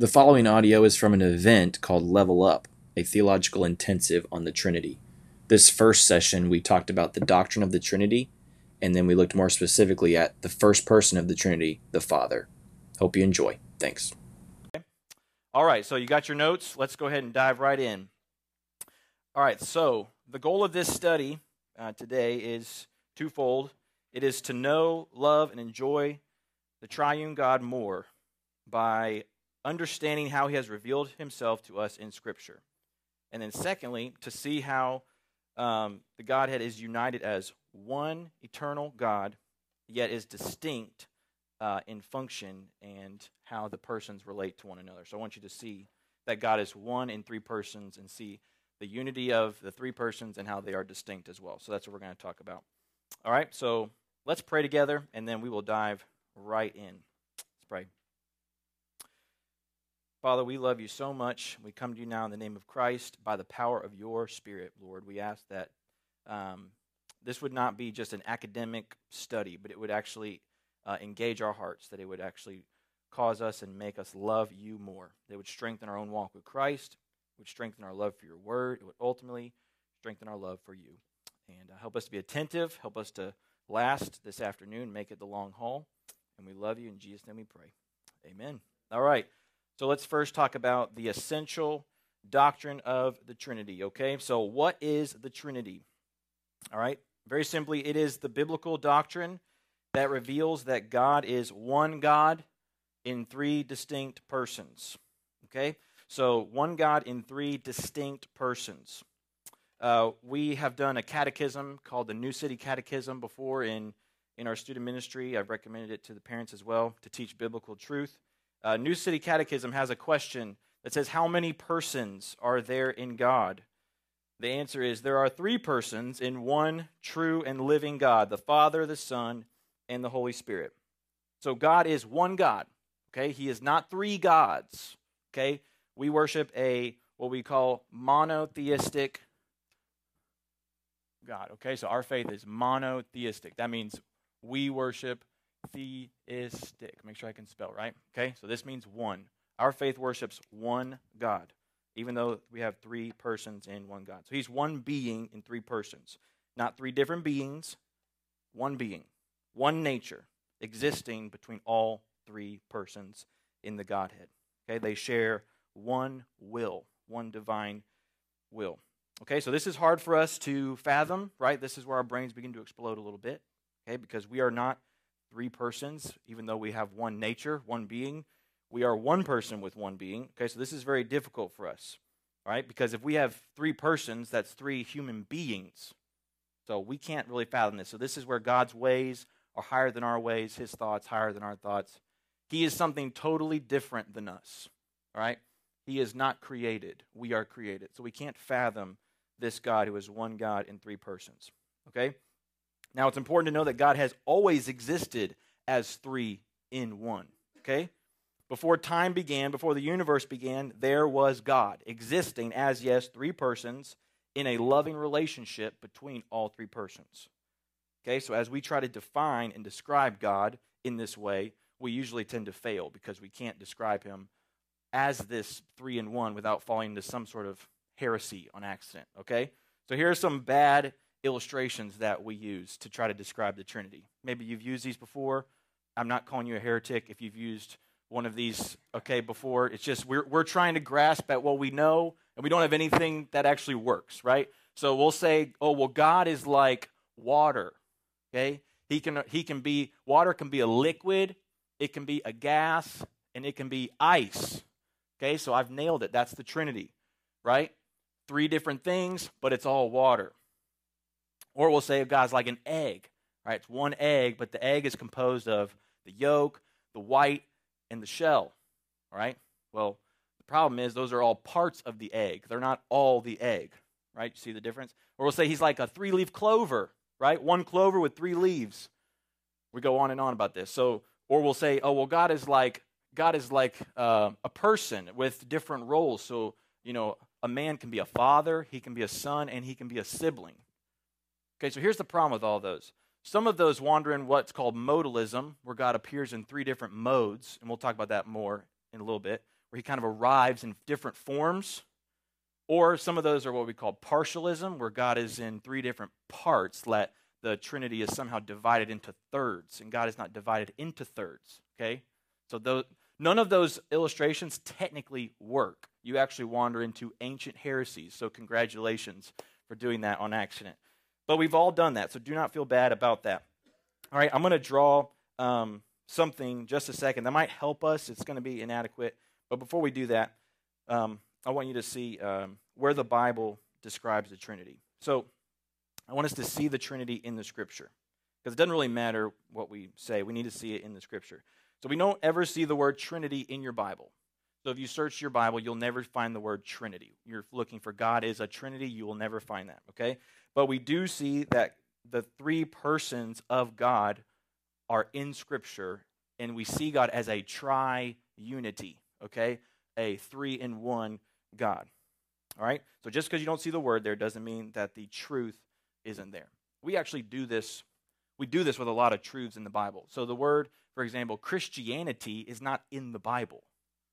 The following audio is from an event called Level Up, a theological intensive on the Trinity. This first session, we talked about the doctrine of the Trinity, and then we looked more specifically at the first person of the Trinity, the Father. Hope you enjoy. Thanks. All right, so you got your notes. Let's go ahead and dive right in. All right, so the goal of this study uh, today is twofold it is to know, love, and enjoy the triune God more by understanding how he has revealed himself to us in Scripture. And then, secondly, to see how um, the Godhead is united as one eternal God, yet is distinct uh, in function and how the persons relate to one another. So I want you to see that God is one in three persons and see the unity of the three persons and how they are distinct as well. So that's what we're going to talk about. All right, so let's pray together and then we will dive right in. Let's pray. Father, we love you so much. We come to you now in the name of Christ by the power of your Spirit, Lord. We ask that um, this would not be just an academic study, but it would actually uh, engage our hearts, that it would actually cause us and make us love you more. That would strengthen our own walk with Christ, would strengthen our love for your word, it would ultimately strengthen our love for you. And uh, help us to be attentive, help us to last this afternoon, make it the long haul. And we love you. In Jesus' name we pray. Amen. All right. So let's first talk about the essential doctrine of the Trinity, okay? So, what is the Trinity? All right, very simply, it is the biblical doctrine that reveals that God is one God in three distinct persons, okay? So, one God in three distinct persons. Uh, we have done a catechism called the New City Catechism before in, in our student ministry. I've recommended it to the parents as well to teach biblical truth uh, New City Catechism has a question that says, How many persons are there in God? The answer is there are three persons in one true and living God the Father, the Son, and the Holy Spirit. So God is one God. Okay? He is not three gods. Okay? We worship a what we call monotheistic God. Okay? So our faith is monotheistic. That means we worship theistic. Make sure I can spell right. Okay, so this means one. Our faith worships one God, even though we have three persons in one God. So he's one being in three persons, not three different beings, one being, one nature existing between all three persons in the Godhead. Okay, they share one will, one divine will. Okay, so this is hard for us to fathom, right? This is where our brains begin to explode a little bit, okay, because we are not three persons, even though we have one nature, one being. We are one person with one being. Okay, so this is very difficult for us, right? Because if we have three persons, that's three human beings. So we can't really fathom this. So this is where God's ways are higher than our ways, his thoughts higher than our thoughts. He is something totally different than us, right? He is not created. We are created. So we can't fathom this God who is one God in three persons. Okay? Now, it's important to know that God has always existed as three in one. Okay? Before time began, before the universe began, there was God, existing as, yes, three persons in a loving relationship between all three persons. Okay, so as we try to define and describe God in this way, we usually tend to fail because we can't describe him as this three in one without falling into some sort of heresy on accident. Okay, so here are some bad illustrations that we use to try to describe the Trinity. Maybe you've used these before. I'm not calling you a heretic if you've used one of these okay before. It's just we're we're trying to grasp at what we know and we don't have anything that actually works, right? So we'll say, "Oh, well God is like water." Okay? He can he can be water can be a liquid, it can be a gas, and it can be ice. Okay? So I've nailed it. That's the Trinity, right? Three different things, but it's all water. Or we'll say God's like an egg, right? It's one egg, but the egg is composed of the yolk, the white, and the shell, right? Well, the problem is those are all parts of the egg. They're not all the egg, right? You see the difference? Or we'll say he's like a three leaf clover, right? One clover with three leaves. We go on and on about this. So, or we'll say, oh, well, God is like God is like uh, a person with different roles. So, you know, a man can be a father, he can be a son, and he can be a sibling. Okay, so here's the problem with all those. Some of those wander in what's called modalism, where God appears in three different modes, and we'll talk about that more in a little bit, where he kind of arrives in different forms. Or some of those are what we call partialism, where God is in three different parts, that the Trinity is somehow divided into thirds, and God is not divided into thirds. Okay? So those, none of those illustrations technically work. You actually wander into ancient heresies. So congratulations for doing that on accident. But we've all done that, so do not feel bad about that. All right, I'm going to draw um, something just a second that might help us. It's going to be inadequate. But before we do that, um, I want you to see um, where the Bible describes the Trinity. So I want us to see the Trinity in the Scripture. Because it doesn't really matter what we say, we need to see it in the Scripture. So we don't ever see the word Trinity in your Bible. So if you search your Bible, you'll never find the word Trinity. You're looking for God is a Trinity, you will never find that, okay? But we do see that the three persons of God are in Scripture, and we see God as a tri unity, okay? A three in one God. All right? So just because you don't see the word there doesn't mean that the truth isn't there. We actually do this. We do this with a lot of truths in the Bible. So the word, for example, Christianity is not in the Bible.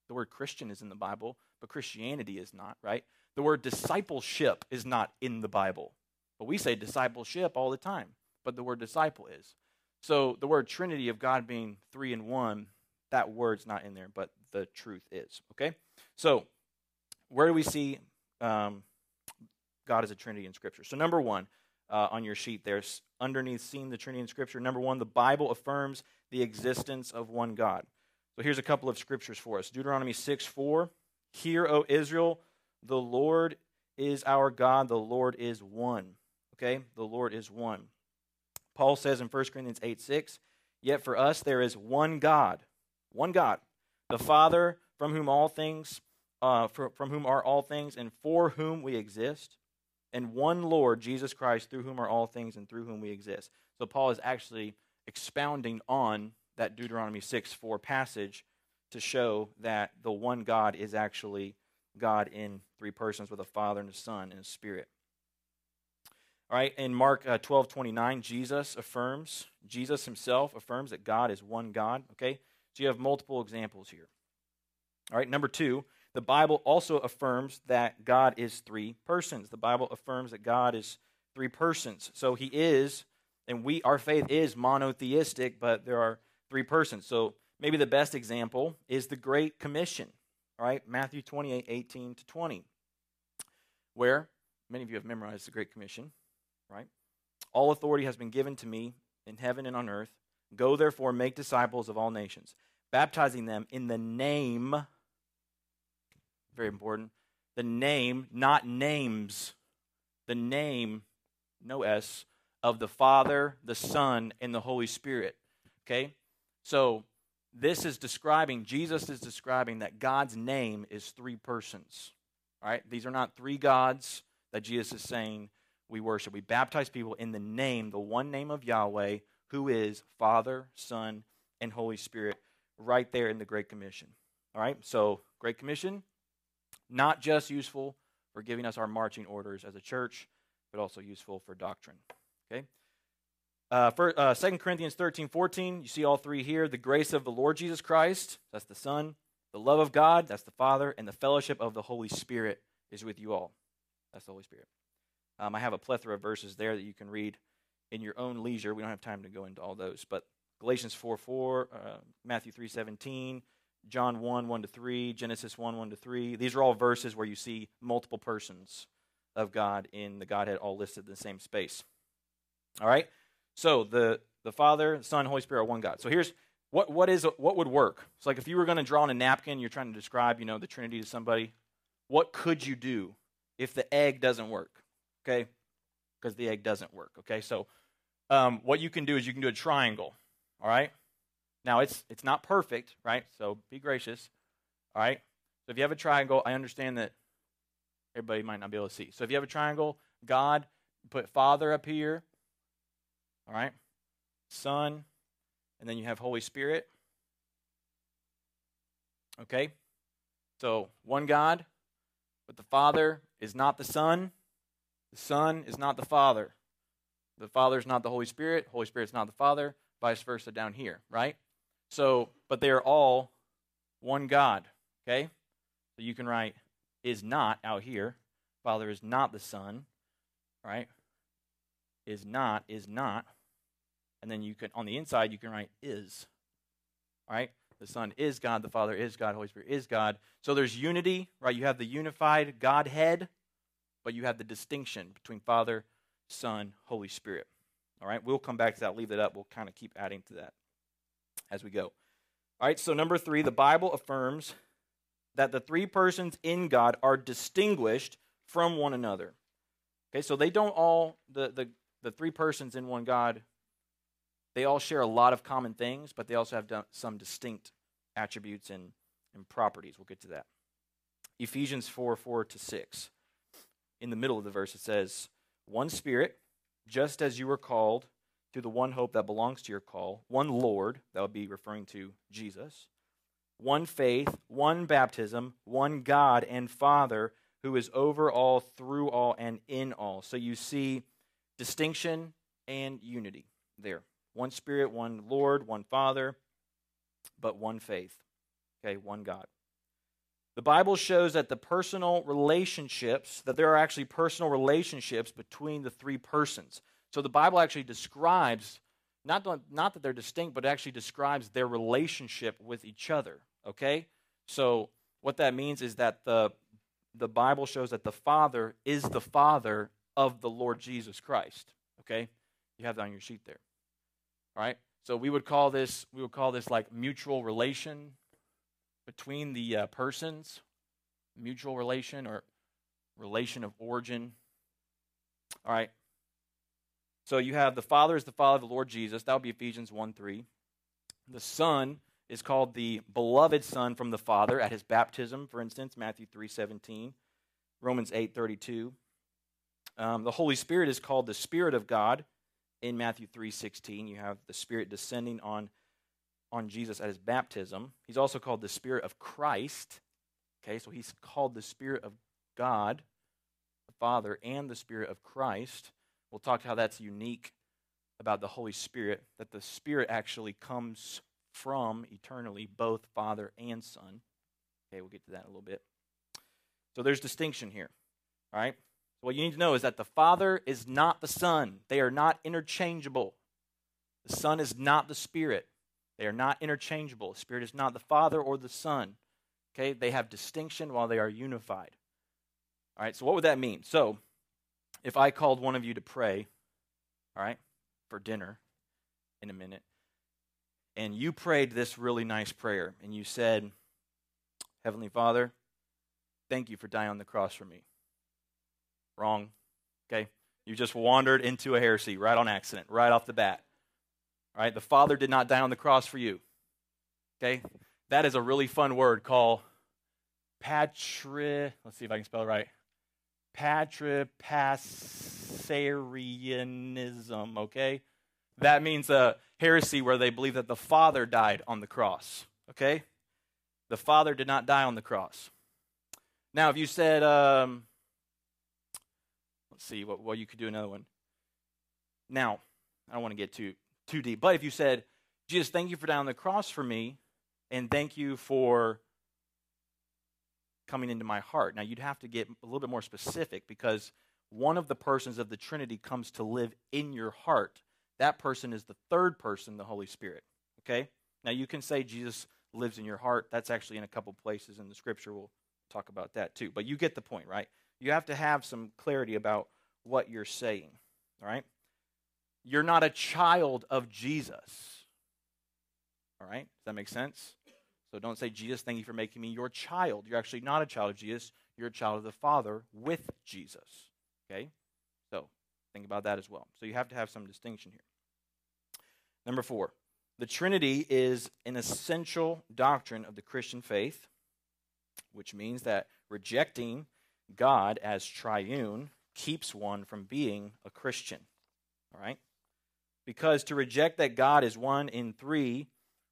The word Christian is in the Bible, but Christianity is not, right? The word discipleship is not in the Bible. But we say discipleship all the time, but the word disciple is. So the word Trinity of God being three in one, that word's not in there, but the truth is. Okay? So where do we see um, God as a Trinity in Scripture? So number one, uh, on your sheet there's underneath seeing the Trinity in Scripture. Number one, the Bible affirms the existence of one God. So here's a couple of scriptures for us Deuteronomy 6 4. Hear, O Israel, the Lord is our God, the Lord is one. Okay? The Lord is one. Paul says in 1 Corinthians 8 6, Yet for us there is one God, one God, the Father, from whom all things, uh, for, from whom are all things, and for whom we exist, and one Lord, Jesus Christ, through whom are all things and through whom we exist. So Paul is actually expounding on that Deuteronomy 6 4 passage to show that the one God is actually God in three persons with a Father and a Son and a Spirit. All right, in Mark uh, 12 29, Jesus affirms, Jesus himself affirms that God is one God. Okay, so you have multiple examples here. All right, number two, the Bible also affirms that God is three persons. The Bible affirms that God is three persons. So he is, and we, our faith is monotheistic, but there are three persons. So maybe the best example is the Great Commission, all right? Matthew 28 18 to 20, where many of you have memorized the Great Commission, right? All authority has been given to me in heaven and on earth. Go therefore, make disciples of all nations, baptizing them in the name, very important, the name, not names, the name, no S, of the Father, the Son, and the Holy Spirit. Okay? So this is describing, Jesus is describing that God's name is three persons. All right? These are not three gods that Jesus is saying we worship. We baptize people in the name, the one name of Yahweh, who is Father, Son, and Holy Spirit, right there in the Great Commission. All right? So, Great Commission, not just useful for giving us our marching orders as a church, but also useful for doctrine. Okay? Uh, for, uh, 2 Corinthians 13, 14, you see all three here. The grace of the Lord Jesus Christ, that's the Son. The love of God, that's the Father. And the fellowship of the Holy Spirit is with you all. That's the Holy Spirit. Um, I have a plethora of verses there that you can read in your own leisure. We don't have time to go into all those. But Galatians 4, 4, uh, Matthew 3, 17, John 1, 1 to 3, Genesis 1, 1 to 3. These are all verses where you see multiple persons of God in the Godhead all listed in the same space. All right? So the the Father, the Son, Holy Spirit are one God. So here's what what is what would work. It's like if you were going to draw on a napkin, you're trying to describe, you know, the Trinity to somebody. What could you do if the egg doesn't work? Okay, because the egg doesn't work. Okay, so um, what you can do is you can do a triangle. All right. Now it's it's not perfect, right? So be gracious. All right. So if you have a triangle, I understand that everybody might not be able to see. So if you have a triangle, God put Father up here, all right? Son, and then you have Holy Spirit. Okay? So, one God, but the Father is not the Son. The Son is not the Father. The Father is not the Holy Spirit. Holy Spirit is not the Father. Vice versa down here, right? So, but they are all one God. Okay? So you can write is not out here. Father is not the Son. Right? Is not, is not. And then you can, on the inside, you can write is. Right? The Son is God, the Father is God, Holy Spirit is God. So there's unity, right? You have the unified Godhead, but you have the distinction between Father, Son, Holy Spirit. All right? We'll come back to that, leave it up. We'll kind of keep adding to that as we go. All right, so number three, the Bible affirms that the three persons in God are distinguished from one another. Okay, so they don't all, the, the, the three persons in one God, they all share a lot of common things, but they also have some distinct attributes and, and properties. We'll get to that. Ephesians 4 4 to 6. In the middle of the verse, it says, One Spirit, just as you were called to the one hope that belongs to your call, one Lord, that would be referring to Jesus, one faith, one baptism, one God and Father who is over all, through all, and in all. So you see distinction and unity there. One Spirit, one Lord, one Father, but one faith. Okay, one God. The Bible shows that the personal relationships, that there are actually personal relationships between the three persons. So the Bible actually describes, not, not that they're distinct, but actually describes their relationship with each other. Okay? So what that means is that the, the Bible shows that the Father is the Father of the Lord Jesus Christ. Okay? You have that on your sheet there. All right? So we would call this we would call this like mutual relation between the uh, persons, mutual relation or relation of origin. All right. So you have the Father is the Father of the Lord Jesus. That would be Ephesians 1 3. The Son is called the beloved Son from the Father at his baptism, for instance, Matthew 3 17, Romans 8 32. Um, the Holy Spirit is called the Spirit of God in Matthew 3 16. You have the Spirit descending on, on Jesus at his baptism. He's also called the Spirit of Christ. Okay, so he's called the Spirit of God, the Father, and the Spirit of Christ. We'll talk how that's unique about the Holy Spirit, that the Spirit actually comes from eternally both Father and Son. Okay, we'll get to that a little bit. So there's distinction here. All right? So what you need to know is that the Father is not the Son. They are not interchangeable. The Son is not the Spirit. They are not interchangeable. Spirit is not the Father or the Son. Okay? They have distinction while they are unified. All right, so what would that mean? So, if I called one of you to pray, all right, for dinner in a minute, and you prayed this really nice prayer, and you said, Heavenly Father, thank you for dying on the cross for me. Wrong. Okay? You just wandered into a heresy right on accident, right off the bat. Right? The Father did not die on the cross for you. Okay? That is a really fun word called patri. Let's see if I can spell it right. Patripassarianism, okay? That means a heresy where they believe that the Father died on the cross, okay? The Father did not die on the cross. Now, if you said, um, let's see, what well, you could do another one. Now, I don't want to get too too deep, but if you said, Jesus, thank you for dying on the cross for me, and thank you for coming into my heart. Now, you'd have to get a little bit more specific because one of the persons of the Trinity comes to live in your heart. That person is the third person, the Holy Spirit. Okay? Now, you can say Jesus lives in your heart. That's actually in a couple places in the scripture. We'll talk about that too. But you get the point, right? You have to have some clarity about what you're saying. All right? You're not a child of Jesus. All right? Does that make sense? So don't say, Jesus, thank you for making me your child. You're actually not a child of Jesus. You're a child of the Father with Jesus. Okay? So think about that as well. So you have to have some distinction here. Number four, the Trinity is an essential doctrine of the Christian faith, which means that rejecting God as triune keeps one from being a Christian. All right? Because to reject that God is one in three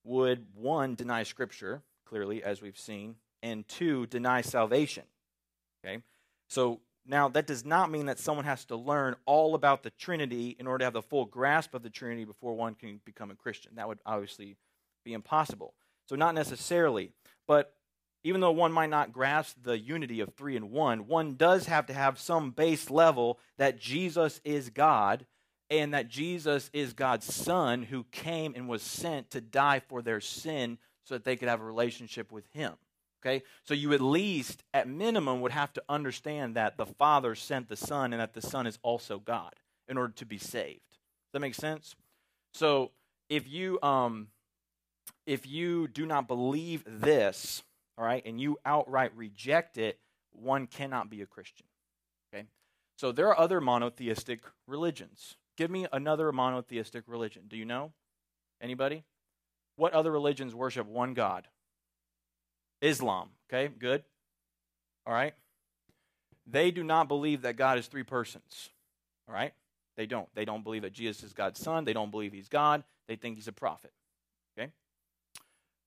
would, one, deny Scripture, clearly, as we've seen, and two, deny salvation. Okay? So now that does not mean that someone has to learn all about the Trinity in order to have the full grasp of the Trinity before one can become a Christian. That would obviously be impossible. So, not necessarily. But even though one might not grasp the unity of three and one, one does have to have some base level that Jesus is God and that Jesus is God's Son who came and was sent to die for their sin so that they could have a relationship with Him. Okay? So you at least, at minimum, would have to understand that the Father sent the Son and that the Son is also God in order to be saved. Does that make sense? So if you um if you do not believe this, all right, and you outright reject it, one cannot be a Christian. Okay? So there are other monotheistic religions. Give me another monotheistic religion. Do you know? Anybody? What other religions worship one God? Islam. Okay, good. All right. They do not believe that God is three persons. All right? They don't. They don't believe that Jesus is God's son. They don't believe he's God. They think he's a prophet. Okay?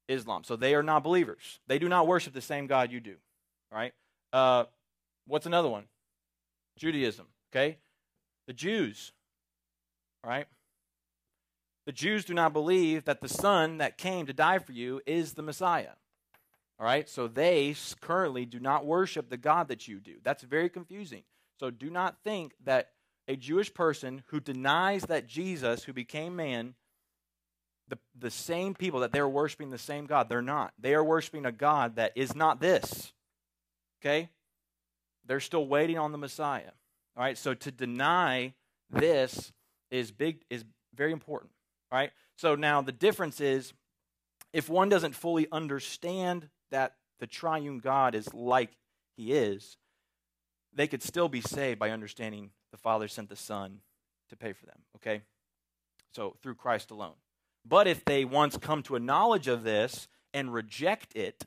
Islam. So they are not believers. They do not worship the same God you do. All right? Uh, what's another one? Judaism. Okay? The Jews. Right? The Jews do not believe that the Son that came to die for you is the Messiah. All right? So they currently do not worship the God that you do. That's very confusing. So do not think that a Jewish person who denies that Jesus, who became man, the, the same people that they're worshiping the same God, they're not. They are worshiping a God that is not this. Okay? They're still waiting on the Messiah. All right? So to deny this is big is very important. right? So now the difference is if one doesn't fully understand that the triune God is like he is, they could still be saved by understanding the Father sent the Son to pay for them, okay? So through Christ alone. But if they once come to a knowledge of this and reject it,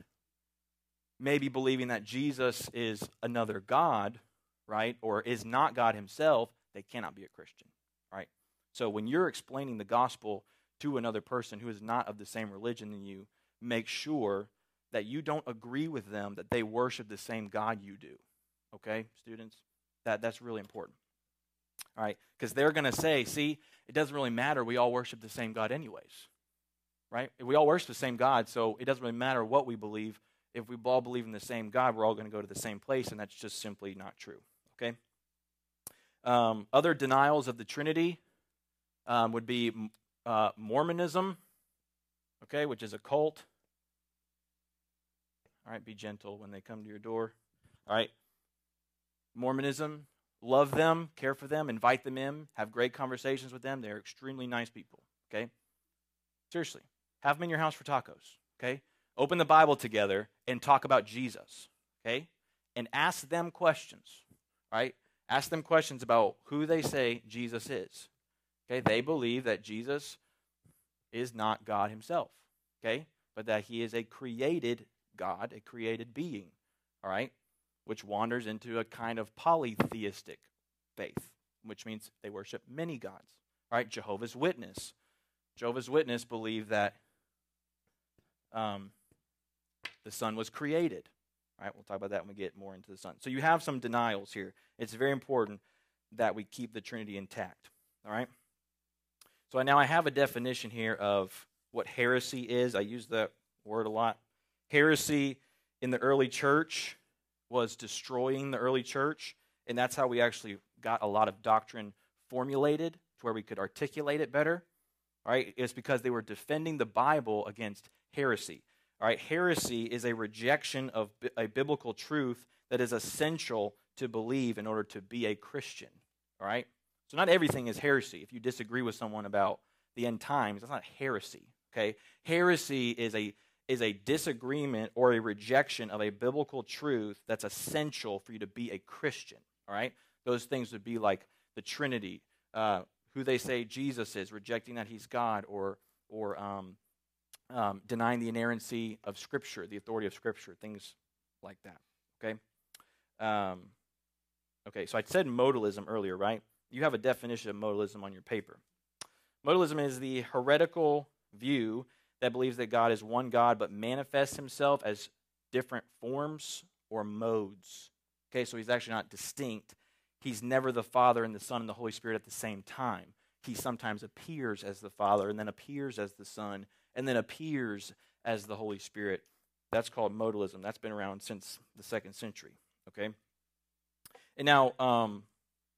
maybe believing that Jesus is another God, right, or is not God himself, they cannot be a Christian, right? So when you're explaining the gospel to another person who is not of the same religion than you, make sure that you don't agree with them that they worship the same God you do. Okay, students? That, that's really important. All right? Because they're going to say, see, it doesn't really matter. We all worship the same God, anyways. Right? We all worship the same God, so it doesn't really matter what we believe. If we all believe in the same God, we're all going to go to the same place, and that's just simply not true. Okay? Um, other denials of the Trinity um, would be uh, Mormonism, okay, which is a cult. All right, be gentle when they come to your door. All right. Mormonism, love them, care for them, invite them in, have great conversations with them. They're extremely nice people, okay? Seriously, have them in your house for tacos, okay? Open the Bible together and talk about Jesus, okay? And ask them questions, right? Ask them questions about who they say Jesus is. Okay? They believe that Jesus is not God himself, okay? But that he is a created God, a created being, all right? which wanders into a kind of polytheistic faith, which means they worship many gods. all right, Jehovah's Witness. Jehovah's Witness believe that um, the Son was created. All right, we'll talk about that when we get more into the Son. So you have some denials here. It's very important that we keep the Trinity intact. All right. So now I have a definition here of what heresy is. I use that word a lot. Heresy in the early church was destroying the early church, and that's how we actually got a lot of doctrine formulated to where we could articulate it better. Right? It's because they were defending the Bible against heresy. All right, heresy is a rejection of a biblical truth that is essential to believe in order to be a Christian. All right? So not everything is heresy. If you disagree with someone about the end times, that's not heresy. Okay? Heresy is a is a disagreement or a rejection of a biblical truth that's essential for you to be a Christian. All right? Those things would be like the Trinity, uh, who they say Jesus is, rejecting that he's God, or, or um, um, denying the inerrancy of Scripture, the authority of Scripture, things like that. Okay? Um, okay, so I said modalism earlier, right? You have a definition of modalism on your paper. Modalism is the heretical view that believes that God is one God but manifests himself as different forms or modes. Okay, so he's actually not distinct. He's never the Father and the Son and the Holy Spirit at the same time. He sometimes appears as the Father and then appears as the Son and then appears as the Holy Spirit That's called modalism. That's been around since the second century. Okay? And now, um,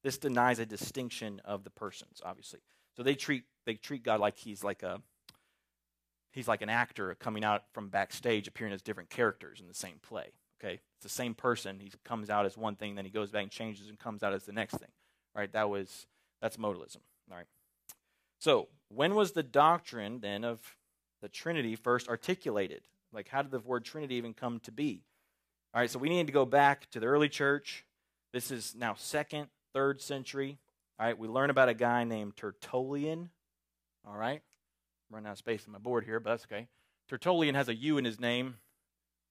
this denies a distinction of the persons, obviously. So they treat they treat God like he's like a he's like an actor coming out from backstage appearing as different characters in the same play. Okay? It's the same person. He comes out as one thing, then he goes back and changes and comes out as the next thing. Right? That was that's modalism. All right. So, when was the doctrine then of the Trinity first articulated? Like, how did the word Trinity even come to be? All right, so we need to go back to the early church. This is now second, third century. All right, we learn about a guy named Tertullian. All right, I'm running out of space on my board here, but that's okay. Tertullian has a U in his name,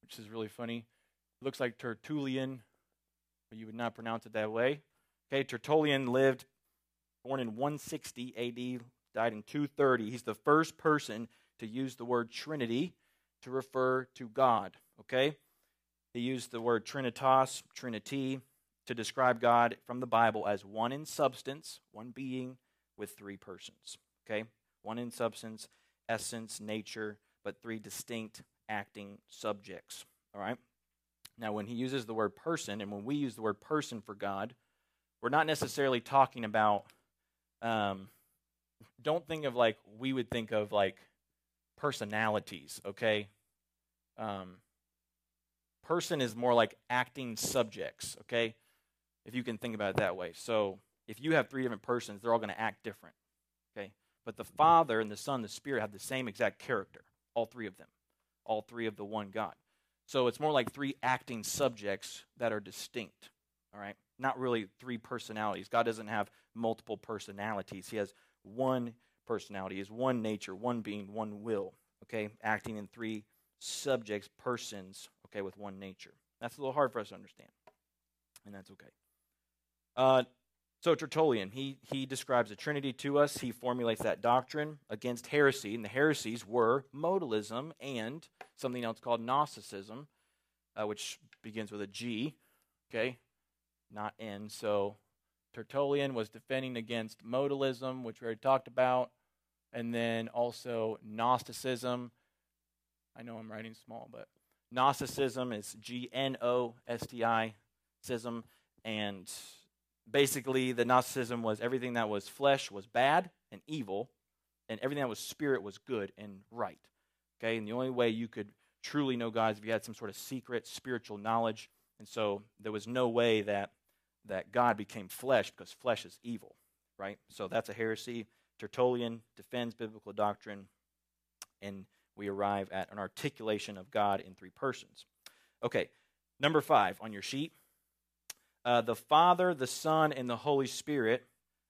which is really funny. It looks like Tertullian, but you would not pronounce it that way. Okay, Tertullian lived, born in 160 AD, died in 230. He's the first person to use the word Trinity to refer to God. Okay? He used the word Trinitas, Trinity, to describe God from the Bible as one in substance, one being with three persons. Okay? One in substance, essence, nature, but three distinct acting subjects. All right? Now, when he uses the word person, and when we use the word person for God, we're not necessarily talking about, um, don't think of like we would think of like personalities, okay? Um, person is more like acting subjects, okay? If you can think about it that way. So if you have three different persons, they're all going to act different, okay? But the Father and the Son and the Spirit have the same exact character, all three of them, all three of the one God. So it's more like three acting subjects that are distinct, all right? Not really three personalities. God doesn't have multiple personalities, He has one personality, is one nature, one being, one will, okay? Acting in three subjects, persons, okay, with one nature. That's a little hard for us to understand, and that's okay. Uh, so Tertullian, he, he describes the Trinity to us. He formulates that doctrine against heresy, and the heresies were modalism and something else called Gnosticism, uh, which begins with a G, okay, not N. So Tertullian was defending against modalism, which we already talked about, and then also Gnosticism. I know I'm writing small, but Gnosticism is G N O S T I sism, and basically the Gnosticism was everything that was flesh was bad and evil, and everything that was spirit was good and right. Okay, and the only way you could truly know God is if you had some sort of secret spiritual knowledge, and so there was no way that that God became flesh because flesh is evil, right? So that's a heresy. Tertullian defends biblical doctrine, and we arrive at an articulation of God in three persons. Okay, number five on your sheet. Uh, the Father, the Son, and the Holy Spirit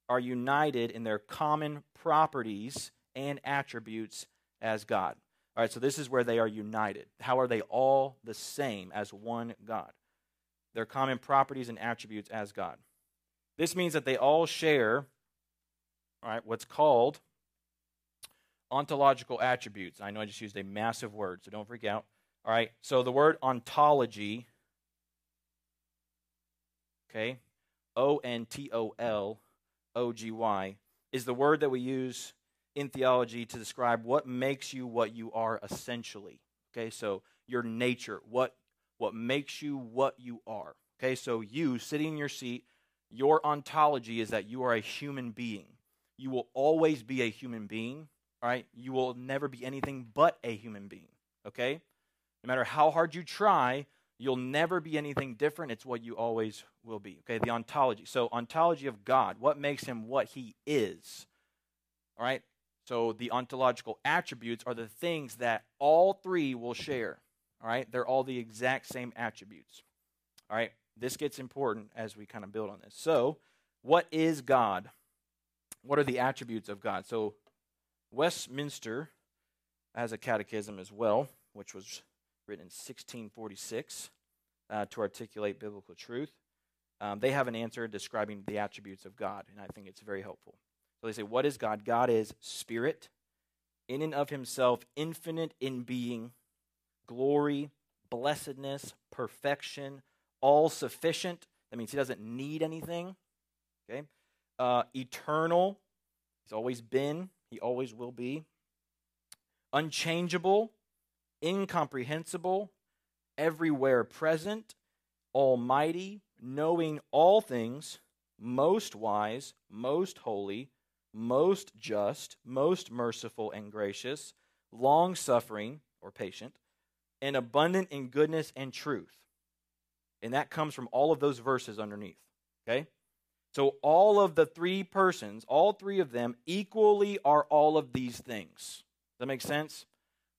are united in their common properties and attributes as God. All right, so this is where they are united. How are they all the same as one God? Their common properties and attributes as God. This means that they all share right, what's called ontological attributes. I know I just used a massive word, so don't freak out. All right, so the word ontology, okay, O N T O L O G Y, is the word that we use in theology to describe what makes you what you are essentially. Okay, so your nature, what what makes you what you are. Okay, so you sitting in your seat, your ontology is that you are a human being. You will always be a human being, all right? You will never be anything but a human being, okay? No matter how hard you try, you'll never be anything different. It's what you always will be, okay? The ontology. So, ontology of God, what makes him what he is, all right? So, the ontological attributes are the things that all three will share, all right? They're all the exact same attributes, all right? This gets important as we kind of build on this. So, what is God? what are the attributes of God? So, Westminster has a catechism as well, which was written in 1646 uh, to articulate biblical truth. Um, they have an answer describing the attributes of God, and I think it's very helpful. So they say, What is God? God is spirit, in and of himself, infinite in being, glory, blessedness, perfection, all sufficient. That means he doesn't need anything. Okay? uh, eternal. He's always been, he always will be. Unchangeable, incomprehensible, everywhere present, almighty, knowing all things, most wise, most holy, most just, most merciful and gracious, long suffering or patient, and abundant in goodness and truth. And that comes from all of those verses underneath. Okay? So all of the three persons, all three of them, equally are all of these things. Does that make sense?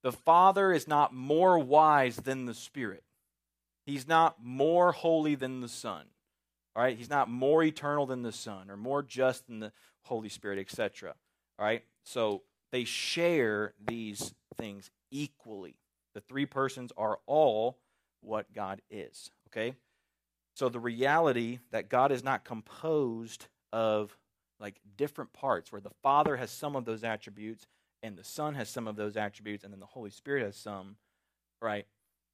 The Father is not more wise than the Spirit. He's not more holy than the Son. All right? He's not more eternal than the Son or more just than the Holy Spirit, etc. All right? So they share these things equally. The three persons are all what God is. Okay? So the reality that God is not composed of like different parts, where the Father has some of those attributes, and the Son has some of those attributes, and then the Holy Spirit has some, right?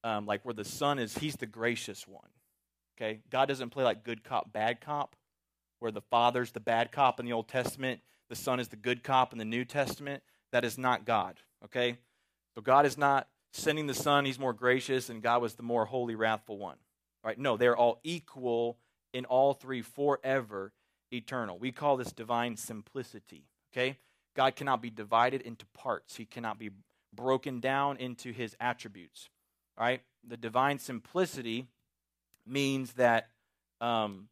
Um, like where the Son is, He's the gracious one. Okay? God doesn't play like good cop, bad cop, where the Father's the bad cop in the Old Testament, the Son is the good cop in the New Testament. That is not God. Okay? So God is not sending the Son, He's more gracious, and God was the more holy, wrathful one. Right? No, they're all equal in all three forever eternal. We call this divine simplicity. Okay? God cannot be divided into parts. He cannot be broken down into his attributes. Right? The divine simplicity means that um,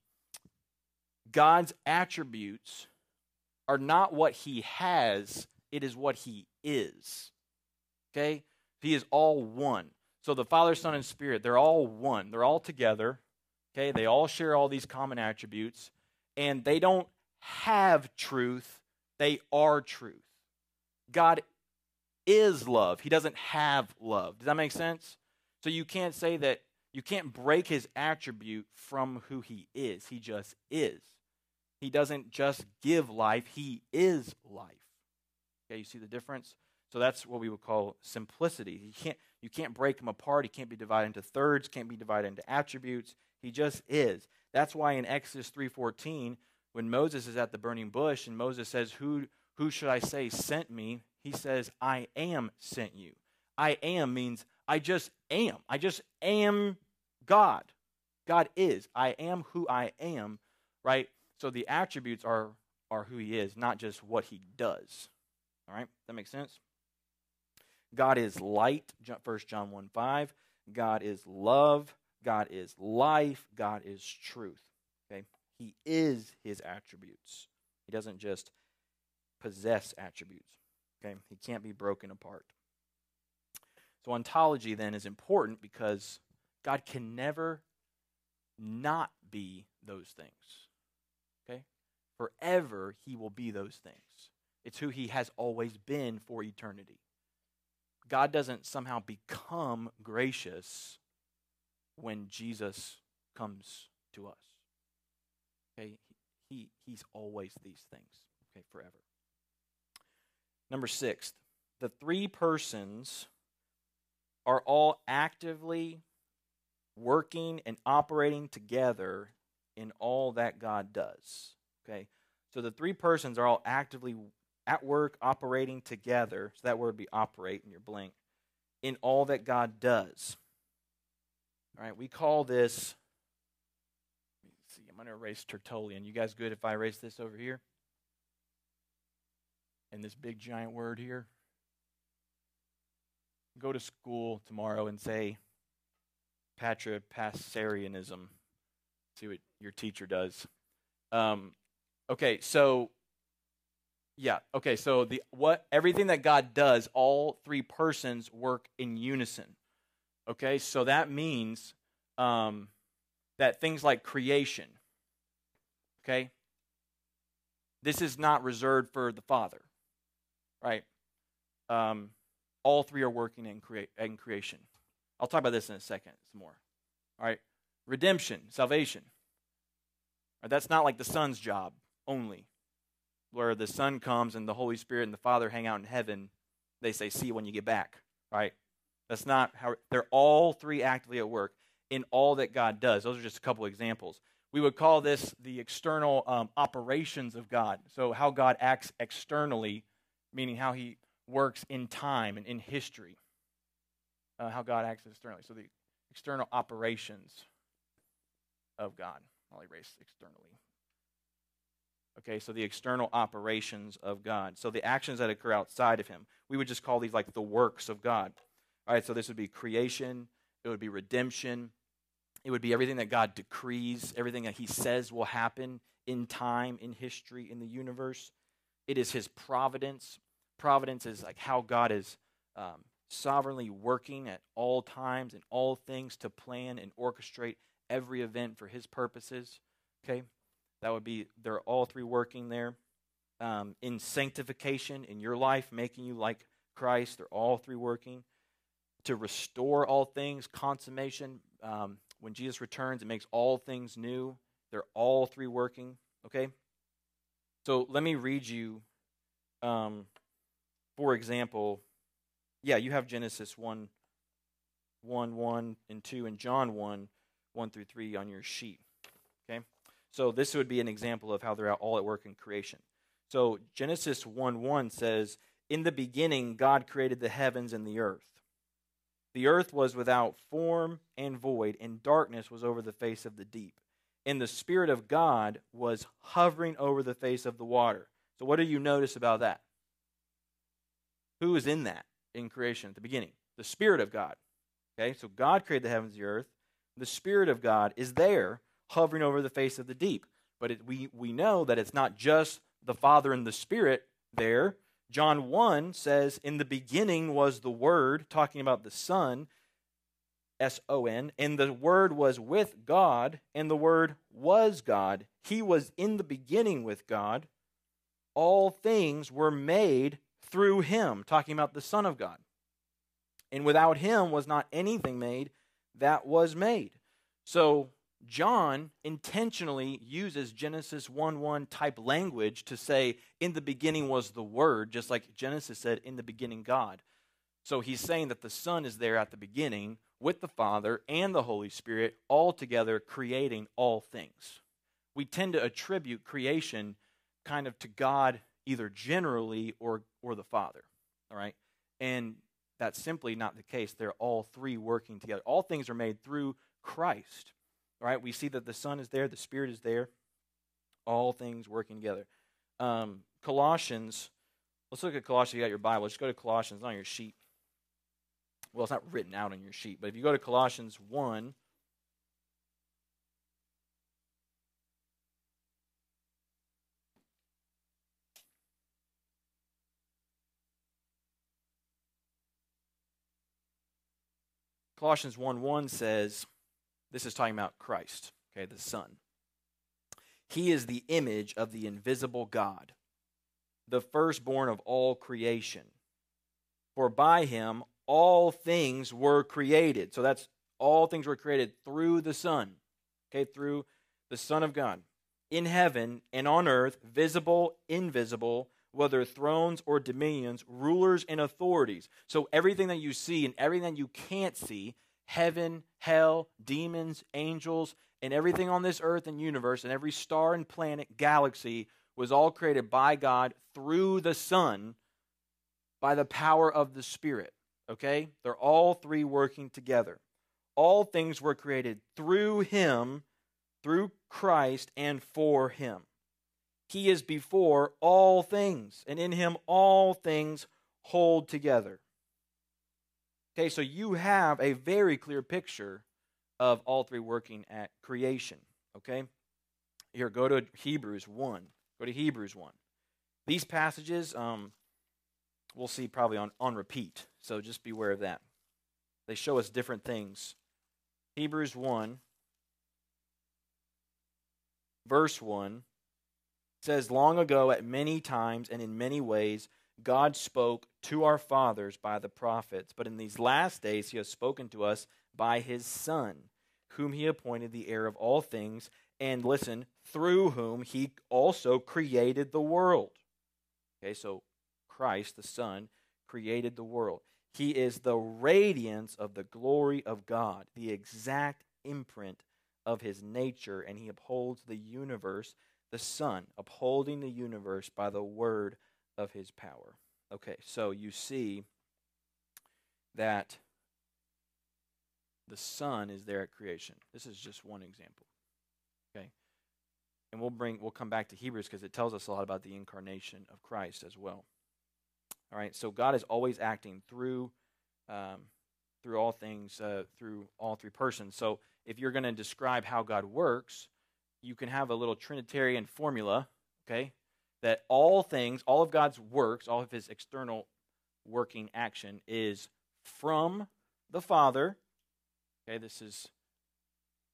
God's attributes are not what he has, it is what he is. Okay? He is all one. So the Father, Son, and Spirit, they're all one. They're all together. Okay? They all share all these common attributes. And they don't have truth, they are truth. God is love. He doesn't have love. Does that make sense? So you can't say that you can't break his attribute from who he is. He just is. He doesn't just give life, he is life. Okay, you see the difference? So that's what we would call simplicity. You can't, you can't break him apart. He can't be divided into thirds, can't be divided into attributes. He just is. That's why in Exodus 3:14, when Moses is at the burning bush and Moses says, "Who who should I say sent me?" He says, "I am sent you." I am means I just am. I just am God. God is. I am who I am, right? So the attributes are are who he is, not just what he does. All right? That makes sense? God is light, 1 John 1 5. God is love. God is life. God is truth. Okay? He is his attributes. He doesn't just possess attributes. Okay? He can't be broken apart. So ontology then is important because God can never not be those things. Okay? Forever he will be those things. It's who he has always been for eternity. God doesn't somehow become gracious when Jesus comes to us. Okay, he, he's always these things, okay, forever. Number six, the three persons are all actively working and operating together in all that God does. Okay, so the three persons are all actively at work, operating together. So that word would be operate in your blank. In all that God does. All right, we call this. See. I'm going to erase Tertullian. You guys good if I erase this over here? And this big giant word here? Go to school tomorrow and say Patripassarianism. See what your teacher does. Um, okay, so yeah. Okay. So the what everything that God does, all three persons work in unison. Okay. So that means um, that things like creation. Okay. This is not reserved for the Father, right? Um, all three are working in, create, in creation. I'll talk about this in a second some more. All right. Redemption, salvation. Right, that's not like the Son's job only where the Son comes and the Holy Spirit and the Father hang out in heaven, they say, see you when you get back, right? That's not how they're all three actively at work in all that God does. Those are just a couple examples. We would call this the external um, operations of God. So, how God acts externally, meaning how he works in time and in history. Uh, how God acts externally. So, the external operations of God. I'll erase externally. Okay, so the external operations of God. So the actions that occur outside of Him. We would just call these like the works of God. All right, so this would be creation, it would be redemption, it would be everything that God decrees, everything that He says will happen in time, in history, in the universe. It is His providence. Providence is like how God is um, sovereignly working at all times and all things to plan and orchestrate every event for His purposes. Okay? That would be, they're all three working there. Um, in sanctification in your life, making you like Christ, they're all three working. To restore all things, consummation, um, when Jesus returns, it makes all things new. They're all three working. Okay? So let me read you, um, for example, yeah, you have Genesis 1, 1, 1, and 2, and John 1, 1 through 3 on your sheet. So this would be an example of how they're all at work in creation. So Genesis 1 1 says, In the beginning, God created the heavens and the earth. The earth was without form and void, and darkness was over the face of the deep. And the Spirit of God was hovering over the face of the water. So, what do you notice about that? Who is in that in creation at the beginning? The Spirit of God. Okay, so God created the heavens and the earth. The Spirit of God is there hovering over the face of the deep. But it, we, we know that it's not just the Father and the Spirit there. John 1 says, In the beginning was the Word, talking about the Son, S O N, and the Word was with God, and the Word was God. He was in the beginning with God. All things were made through him, talking about the Son of God. And without him was not anything made that was made. So John intentionally uses Genesis 1 1 type language to say, in the beginning was the Word, just like Genesis said, in the beginning, God. So he's saying that the Son is there at the beginning with the Father and the Holy Spirit, all together creating all things. We tend to attribute creation kind of to God either generally or, or the Father. All right? And that's simply not the case. They're all three working together. All things are made through Christ. Right? We see that the Son is there, the Spirit is there, all things working together. Um, Colossians, let's look at Colossians. You got your Bible. Just go to Colossians on your sheet. Well, it's not written out on your sheet, but if you go to Colossians 1, Colossians 1 1 says, this is talking about Christ, okay, the Son. He is the image of the invisible God, the firstborn of all creation. For by him all things were created. So that's all things were created through the Son, okay, through the Son of God. In heaven and on earth, visible, invisible, whether thrones or dominions, rulers and authorities. So everything that you see and everything that you can't see heaven, hell, demons, angels, and everything on this earth and universe, and every star and planet, galaxy, was all created by God through the Son by the power of the Spirit. Okay? They're all three working together. All things were created through Him, through Christ, and for Him. He is before all things, and in Him all things hold together. Okay, so you have a very clear picture of all three working at creation. Okay? Here, go to Hebrews 1. Go to Hebrews 1. These passages, um, we'll see probably on, on repeat, so just beware of that. They show us different things. Hebrews 1, verse 1 says, Long ago, at many times and in many ways, God spoke to our fathers by the prophets, but in these last days he has spoken to us by his Son, whom he appointed the heir of all things, and listen, through whom he also created the world. Okay, so Christ, the Son, created the world. He is the radiance of the glory of God, the exact imprint of his nature, and he upholds the universe, the Son, upholding the universe by the word of his power. Okay, so you see that the Son is there at creation. This is just one example. Okay? And we'll bring we'll come back to Hebrews because it tells us a lot about the incarnation of Christ as well. All right, so God is always acting through um, through all things, uh, through all three persons. So if you're going to describe how God works, you can have a little Trinitarian formula, okay? That all things, all of God's works, all of his external working action is from the Father. Okay, this is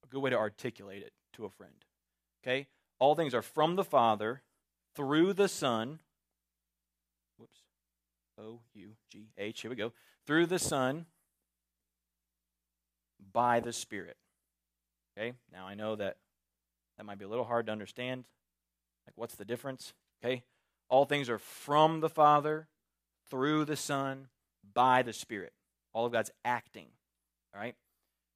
a good way to articulate it to a friend. Okay? All things are from the Father through the Son. Whoops. O U G H. Here we go. Through the Son by the Spirit. Okay? Now I know that that might be a little hard to understand. Like, what's the difference? Okay? All things are from the Father, through the Son, by the Spirit. All of God's acting. All right?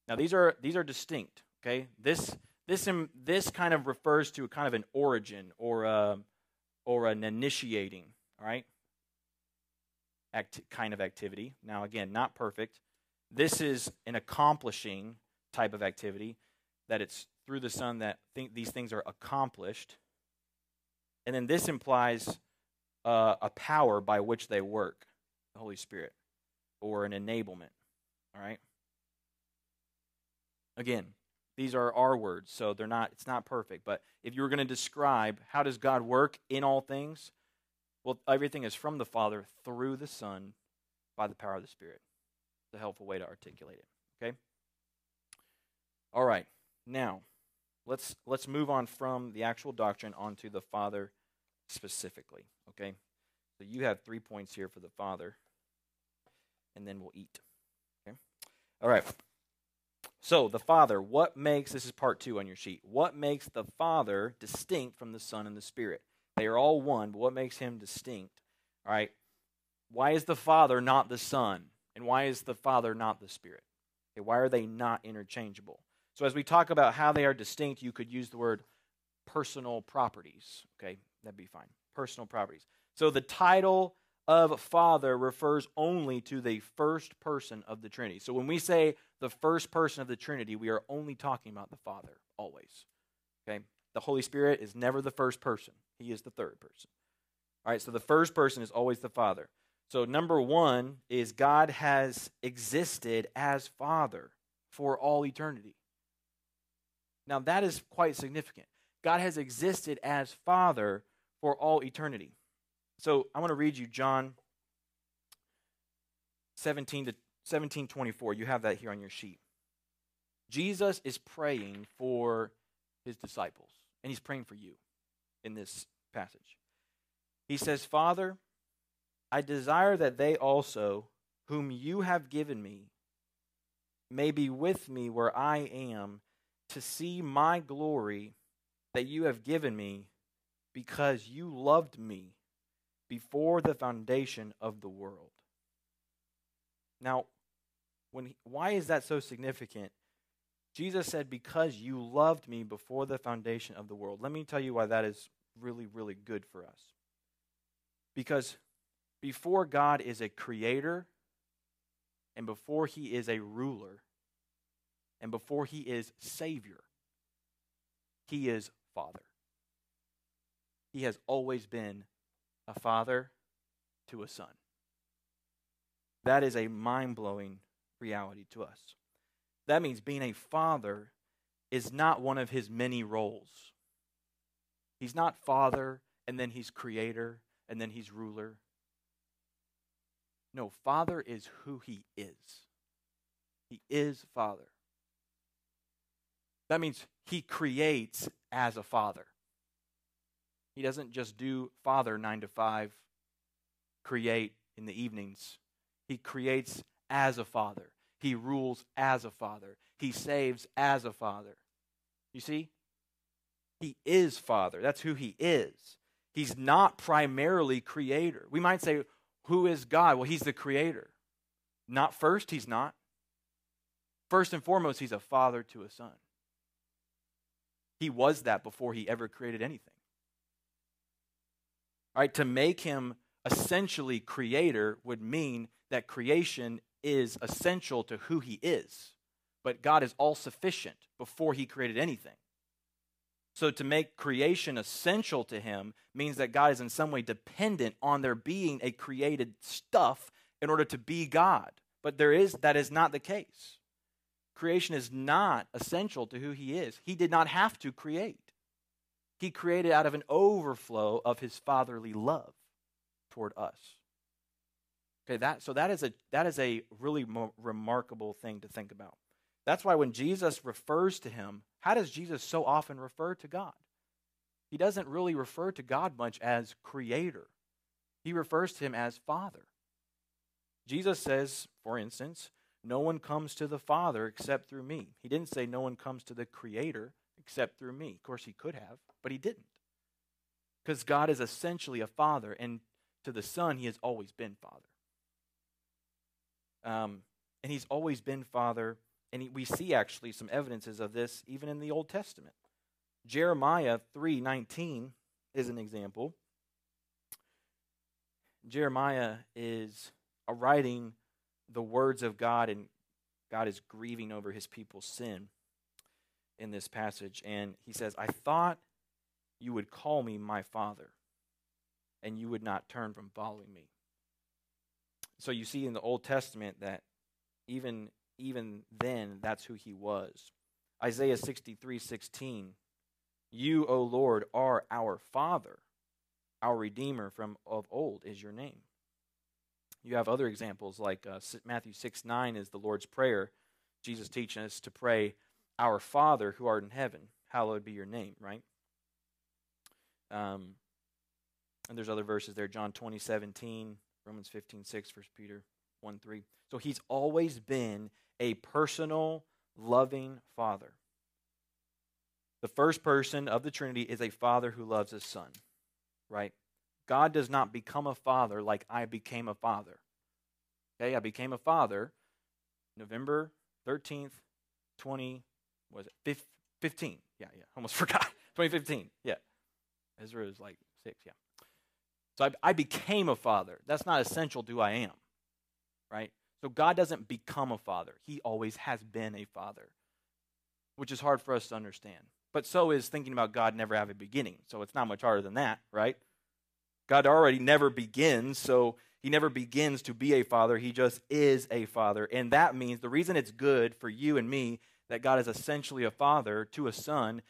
Now these are these are distinct. Okay? This this this kind of refers to kind of an origin or a, or an initiating. All right? Act, kind of activity. Now again, not perfect. This is an accomplishing type of activity that it's through the Son that think these things are accomplished. And then this implies uh, a power by which they work, the Holy Spirit, or an enablement. All right? Again, these are our words, so they're not it's not perfect, but if you were going to describe how does God work in all things? Well, everything is from the Father through the Son by the power of the Spirit. It's a helpful way to articulate it. Okay? All right. Now, let's let's move on from the actual doctrine onto the Father specifically. Okay? So you have three points here for the Father, and then we'll eat. Okay? All right. So, the Father, what makes this is part two on your sheet. What makes the Father distinct from the Son and the Spirit? They are all one, but what makes him distinct? All right. Why is the Father not the Son? And why is the Father not the Spirit? Okay, why are they not interchangeable? So, as we talk about how they are distinct, you could use the word personal properties. Okay, that'd be fine. Personal properties. So, the title of Father refers only to the first person of the Trinity. So, when we say the first person of the Trinity, we are only talking about the Father, always. Okay? The Holy Spirit is never the first person, He is the third person. All right, so the first person is always the Father. So, number one is God has existed as Father for all eternity. Now, that is quite significant. God has existed as Father for all eternity. So, I want to read you John 17 to 1724. You have that here on your sheet. Jesus is praying for his disciples, and he's praying for you in this passage. He says, Father, I desire that they also, whom you have given me, may be with me where I am to see my glory that you have given me because you loved me before the foundation of the world. Now, when he, why is that so significant? Jesus said, Because you loved me before the foundation of the world. Let me tell you why that is really, really good for us. Because before God is a creator, and before he is a ruler, and before he is Savior, he is Father. He has always been a father to a son. That is a mind blowing reality to us. That means being a father is not one of his many roles. He's not father, and then he's creator, and then he's ruler. No, father is who he is. He is father. That means he creates as a father. He doesn't just do father nine to five, create in the evenings. He creates as a father. He rules as a father. He saves as a father. You see? He is father. That's who he is. He's not primarily creator. We might say, who is God? Well, he's the creator. Not first, he's not. First and foremost, he's a father to a son. He was that before he ever created anything. Right, to make him essentially creator would mean that creation is essential to who he is. but God is all sufficient before he created anything. So to make creation essential to him means that God is in some way dependent on there being a created stuff in order to be God. But there is that is not the case. Creation is not essential to who he is. He did not have to create. He created out of an overflow of his fatherly love toward us. Okay, that so that is a that is a really mo- remarkable thing to think about. That's why when Jesus refers to him, how does Jesus so often refer to God? He doesn't really refer to God much as creator. He refers to him as father. Jesus says, for instance, no one comes to the Father except through me. He didn't say no one comes to the creator except through me. Of course, he could have, but he didn't. Because God is essentially a father, and to the Son, he has always been father. Um, and he's always been father and we see actually some evidences of this even in the Old Testament. Jeremiah 3:19 is an example. Jeremiah is writing the words of God and God is grieving over his people's sin in this passage and he says, "I thought you would call me my father and you would not turn from following me." So you see in the Old Testament that even even then, that's who he was. Isaiah 63 16. You, O Lord, are our Father. Our Redeemer from of old is your name. You have other examples like uh, Matthew 6 9 is the Lord's Prayer. Jesus teaching us to pray, Our Father who art in heaven, hallowed be your name, right? Um, and there's other verses there John 20 17, Romans 15 6, 1 Peter 1 3. So he's always been a personal, loving father. The first person of the Trinity is a father who loves his son, right? God does not become a father like I became a father. Okay, I became a father November 13th, 20, was it 15? Yeah, yeah, almost forgot. 2015, yeah. Ezra is like six, yeah. So I, I became a father. That's not essential to who I am, right? So God doesn't become a father, He always has been a father, which is hard for us to understand. But so is thinking about God never have a beginning. So it's not much harder than that, right? God already never begins, so he never begins to be a father. He just is a father. And that means the reason it's good for you and me that God is essentially a father to a son,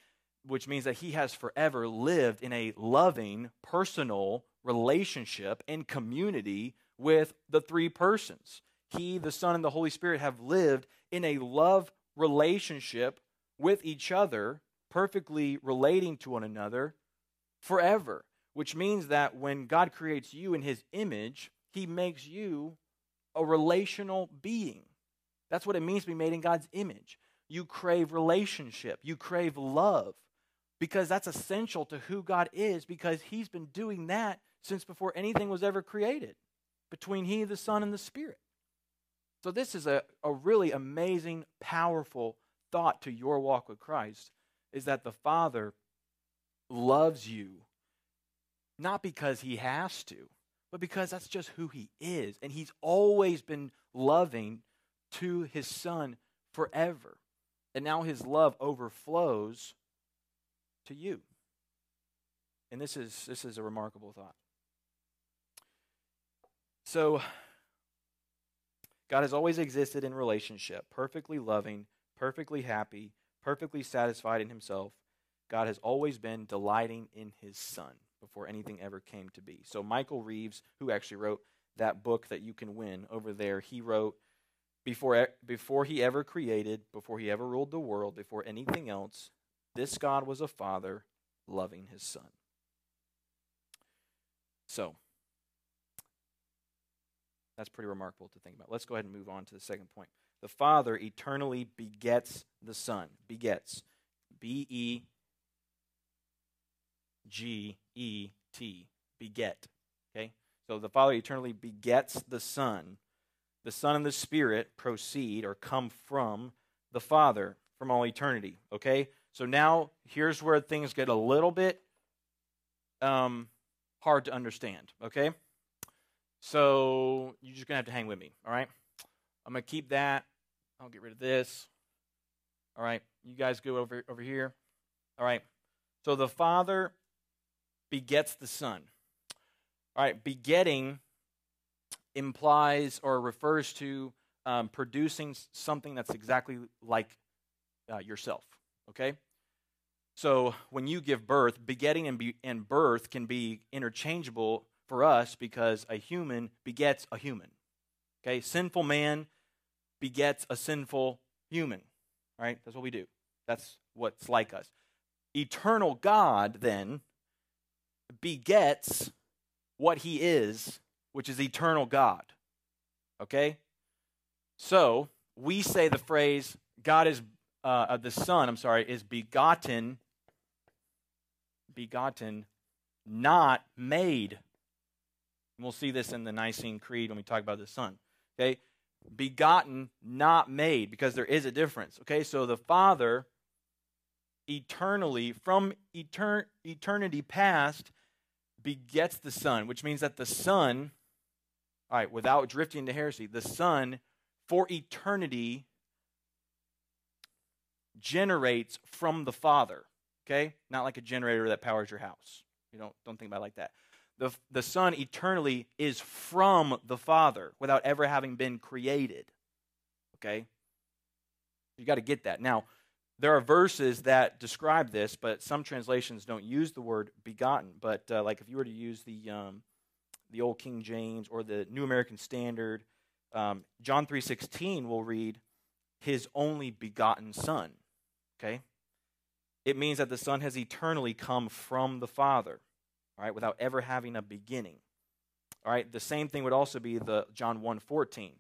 which means that he has forever lived in a loving, personal relationship and community with the three persons. He, the Son, and the Holy Spirit have lived in a love relationship with each other, perfectly relating to one another forever. Which means that when God creates you in His image, He makes you a relational being. That's what it means to be made in God's image. You crave relationship, you crave love, because that's essential to who God is, because He's been doing that since before anything was ever created between He, the Son, and the Spirit. So, this is a, a really amazing, powerful thought to your walk with Christ is that the Father loves you not because he has to, but because that's just who he is. And he's always been loving to his Son forever. And now his love overflows to you. And this is, this is a remarkable thought. So, God has always existed in relationship, perfectly loving, perfectly happy, perfectly satisfied in himself. God has always been delighting in his son before anything ever came to be. So, Michael Reeves, who actually wrote that book that you can win over there, he wrote, before, before he ever created, before he ever ruled the world, before anything else, this God was a father loving his son. So, that's pretty remarkable to think about. Let's go ahead and move on to the second point. The Father eternally begets the Son. Begets. B E G E T. Beget. Okay? So the Father eternally begets the Son. The Son and the Spirit proceed or come from the Father from all eternity. Okay? So now here's where things get a little bit um, hard to understand. Okay? So you're just going to have to hang with me, all right? I'm going to keep that. I'll get rid of this. All right. You guys go over over here. All right. So the Father begets the Son. All right. Begetting implies or refers to um, producing something that's exactly like uh, yourself. Okay? So when you give birth, begetting and, be, and birth can be interchangeable for us because a human begets a human. Okay? Sinful man begets a sinful human. Right? That's what we do. That's what's like us. Eternal God then begets what he is, which is eternal God. Okay? So we say the phrase God is uh, the Son, I'm sorry, is begotten, begotten, not made. And we'll see this in the Nicene Creed when we talk about the Son. Okay? Begotten, not made, because there is a difference. Okay? So the Father eternally, from etern- eternity past, begets the Son, which means that the Son, all right, without drifting into heresy, the Son for eternity generates from the Father. Okay? Not like a generator that powers your house. You don't, don't think about it like that. The, the Son eternally is from the Father without ever having been created. Okay? You got to get that. Now, there are verses that describe this, but some translations don't use the word begotten. But uh, like if you were to use the um, the old King James or the New American Standard, um, John 3:16 will read his only begotten son. Okay? It means that the son has eternally come from the father, all right, without ever having a beginning. All right? The same thing would also be the John 1:14.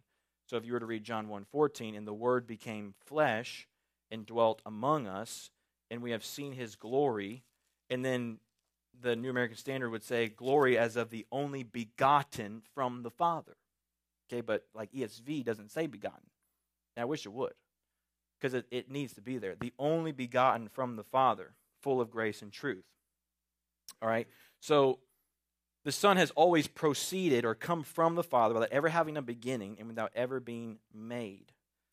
So if you were to read John 1:14 and the word became flesh and dwelt among us and we have seen his glory and then the New American Standard would say glory as of the only begotten from the Father. Okay, but like ESV doesn't say begotten. And I wish it would, because it, it needs to be there. The only begotten from the Father, full of grace and truth. All right, so the Son has always proceeded or come from the Father without ever having a beginning and without ever being made,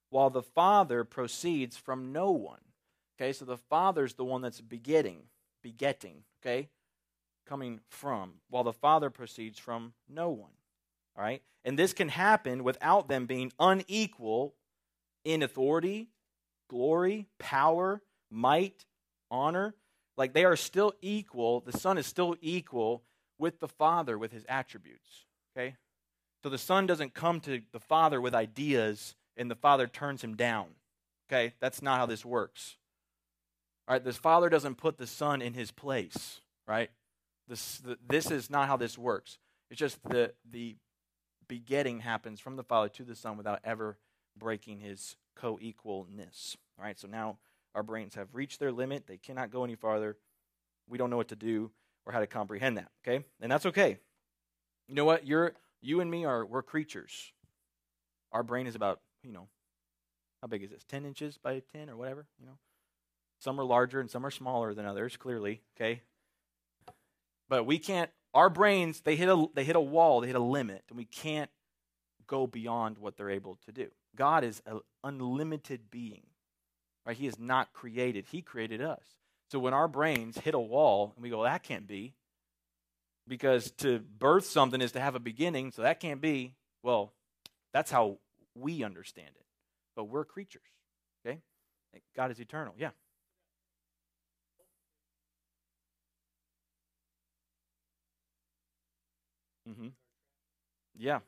while the Father proceeds from no one. Okay, so the Father's the one that's begetting, begetting, okay, coming from, while the Father proceeds from no one. All right? And this can happen without them being unequal in authority, glory, power, might, honor. Like they are still equal. The Son is still equal with the Father with his attributes. Okay? So the Son doesn't come to the Father with ideas and the Father turns him down. Okay? That's not how this works. All right? This Father doesn't put the Son in his place. Right? This, this is not how this works. It's just the, the begetting happens from the Father to the Son without ever breaking his co equalness. All right, so now our brains have reached their limit. They cannot go any farther. We don't know what to do or how to comprehend that, okay? And that's okay. You know what? You're you and me are we're creatures. Our brain is about, you know, how big is this? 10 inches by 10 or whatever, you know? Some are larger and some are smaller than others, clearly, okay? But we can't our brains they hit a they hit a wall, they hit a limit, and we can't go beyond what they're able to do. God is an unlimited being. Right? He is not created. He created us. So when our brains hit a wall and we go, that can't be, because to birth something is to have a beginning, so that can't be, well, that's how we understand it. But we're creatures. Okay? God is eternal. Yeah. Mm-hmm. Yeah.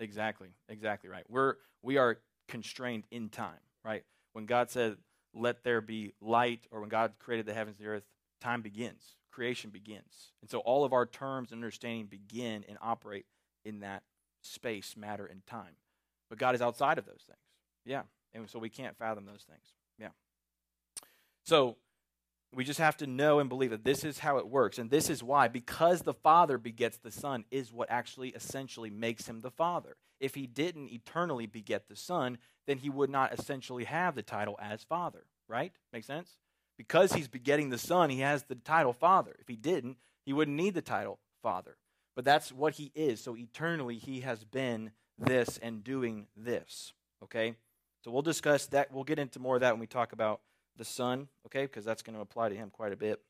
Exactly. Exactly right. We're we are constrained in time, right? When God said, "Let there be light," or when God created the heavens and the earth, time begins. Creation begins. And so all of our terms and understanding begin and operate in that space, matter, and time. But God is outside of those things. Yeah. And so we can't fathom those things. Yeah. So we just have to know and believe that this is how it works. And this is why, because the Father begets the Son, is what actually essentially makes him the Father. If he didn't eternally beget the Son, then he would not essentially have the title as Father, right? Make sense? Because he's begetting the Son, he has the title Father. If he didn't, he wouldn't need the title Father. but that's what he is. So eternally, he has been this and doing this. Okay? So we'll discuss that. We'll get into more of that when we talk about the Son, okay? Because that's going to apply to him quite a bit.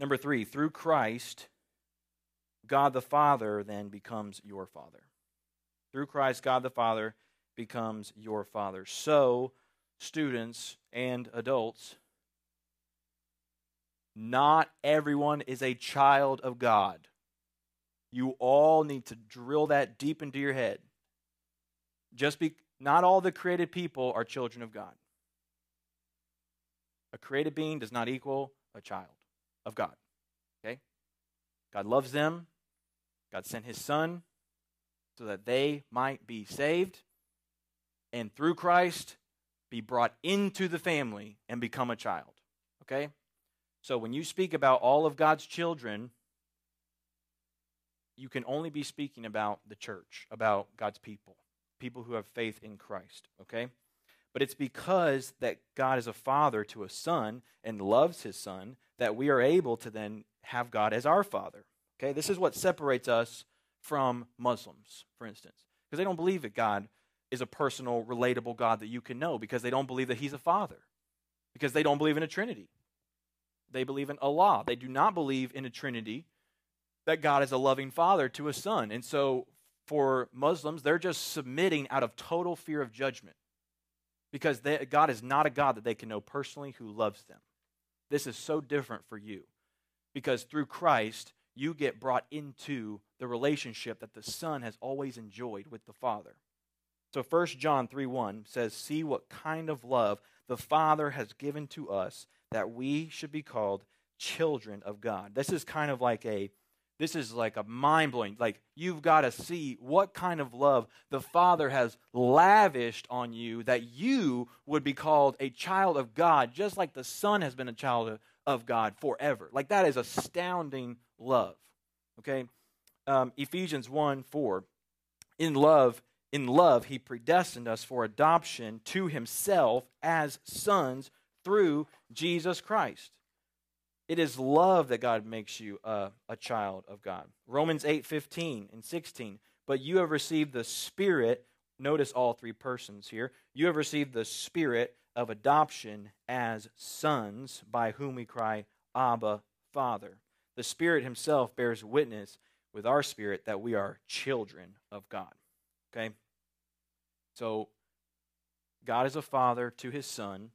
Number three, through Christ, God the Father then becomes your Father. Through Christ, God the Father becomes your Father. So, students and adults, not everyone is a child of God. You all need to drill that deep into your head. Just be not all the created people are children of God. A created being does not equal a child of God. Okay? God loves them. God sent his son so that they might be saved and through Christ be brought into the family and become a child. Okay? So when you speak about all of God's children, you can only be speaking about the church, about God's people, people who have faith in Christ, okay? But it's because that God is a father to a son and loves his son that we are able to then have God as our father. Okay? This is what separates us from Muslims, for instance. Because they don't believe that God is a personal, relatable God that you can know because they don't believe that he's a father. Because they don't believe in a trinity. They believe in Allah. They do not believe in a trinity that God is a loving father to a son. And so for Muslims, they're just submitting out of total fear of judgment because they, God is not a God that they can know personally who loves them. This is so different for you because through Christ, you get brought into the relationship that the Son has always enjoyed with the Father. So 1 John 3 1 says, See what kind of love the Father has given to us that we should be called children of God. This is kind of like a this is like a mind blowing. Like, you've got to see what kind of love the Father has lavished on you that you would be called a child of God, just like the Son has been a child of God forever. Like, that is astounding love. Okay? Um, Ephesians 1 4. In love, in love, he predestined us for adoption to himself as sons through Jesus Christ. It is love that God makes you a, a child of God. Romans 8 15 and 16. But you have received the Spirit. Notice all three persons here. You have received the Spirit of adoption as sons, by whom we cry, Abba, Father. The Spirit Himself bears witness with our spirit that we are children of God. Okay? So, God is a father to His Son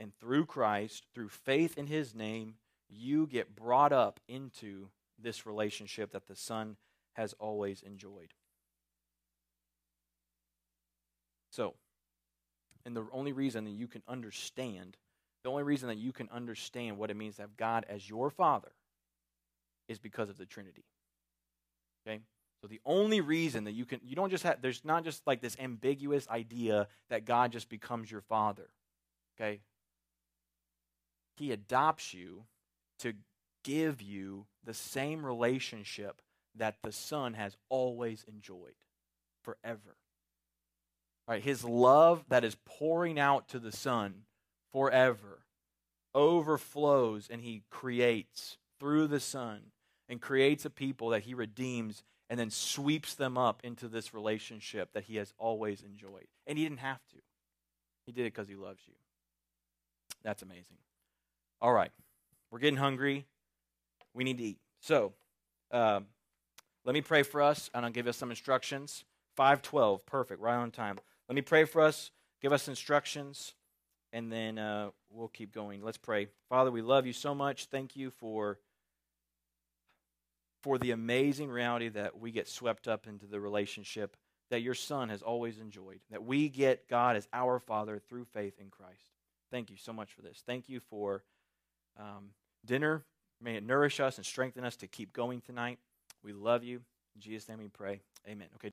and through Christ, through faith in his name, you get brought up into this relationship that the Son has always enjoyed. So, and the only reason that you can understand, the only reason that you can understand what it means to have God as your Father is because of the Trinity. Okay? So the only reason that you can, you don't just have, there's not just like this ambiguous idea that God just becomes your Father. Okay? He adopts you to give you the same relationship that the Son has always enjoyed forever. Right, his love that is pouring out to the Son forever overflows and he creates through the Son and creates a people that he redeems and then sweeps them up into this relationship that he has always enjoyed. And he didn't have to, he did it because he loves you. That's amazing. All right, we're getting hungry. We need to eat. So, uh, let me pray for us, and I'll give us some instructions. 512, perfect, right on time. Let me pray for us, give us instructions, and then uh, we'll keep going. Let's pray. Father, we love you so much. Thank you for for the amazing reality that we get swept up into the relationship that your son has always enjoyed. That we get God as our Father through faith in Christ. Thank you so much for this. Thank you for um, dinner. May it nourish us and strengthen us to keep going tonight. We love you. In Jesus' name we pray. Amen. Okay.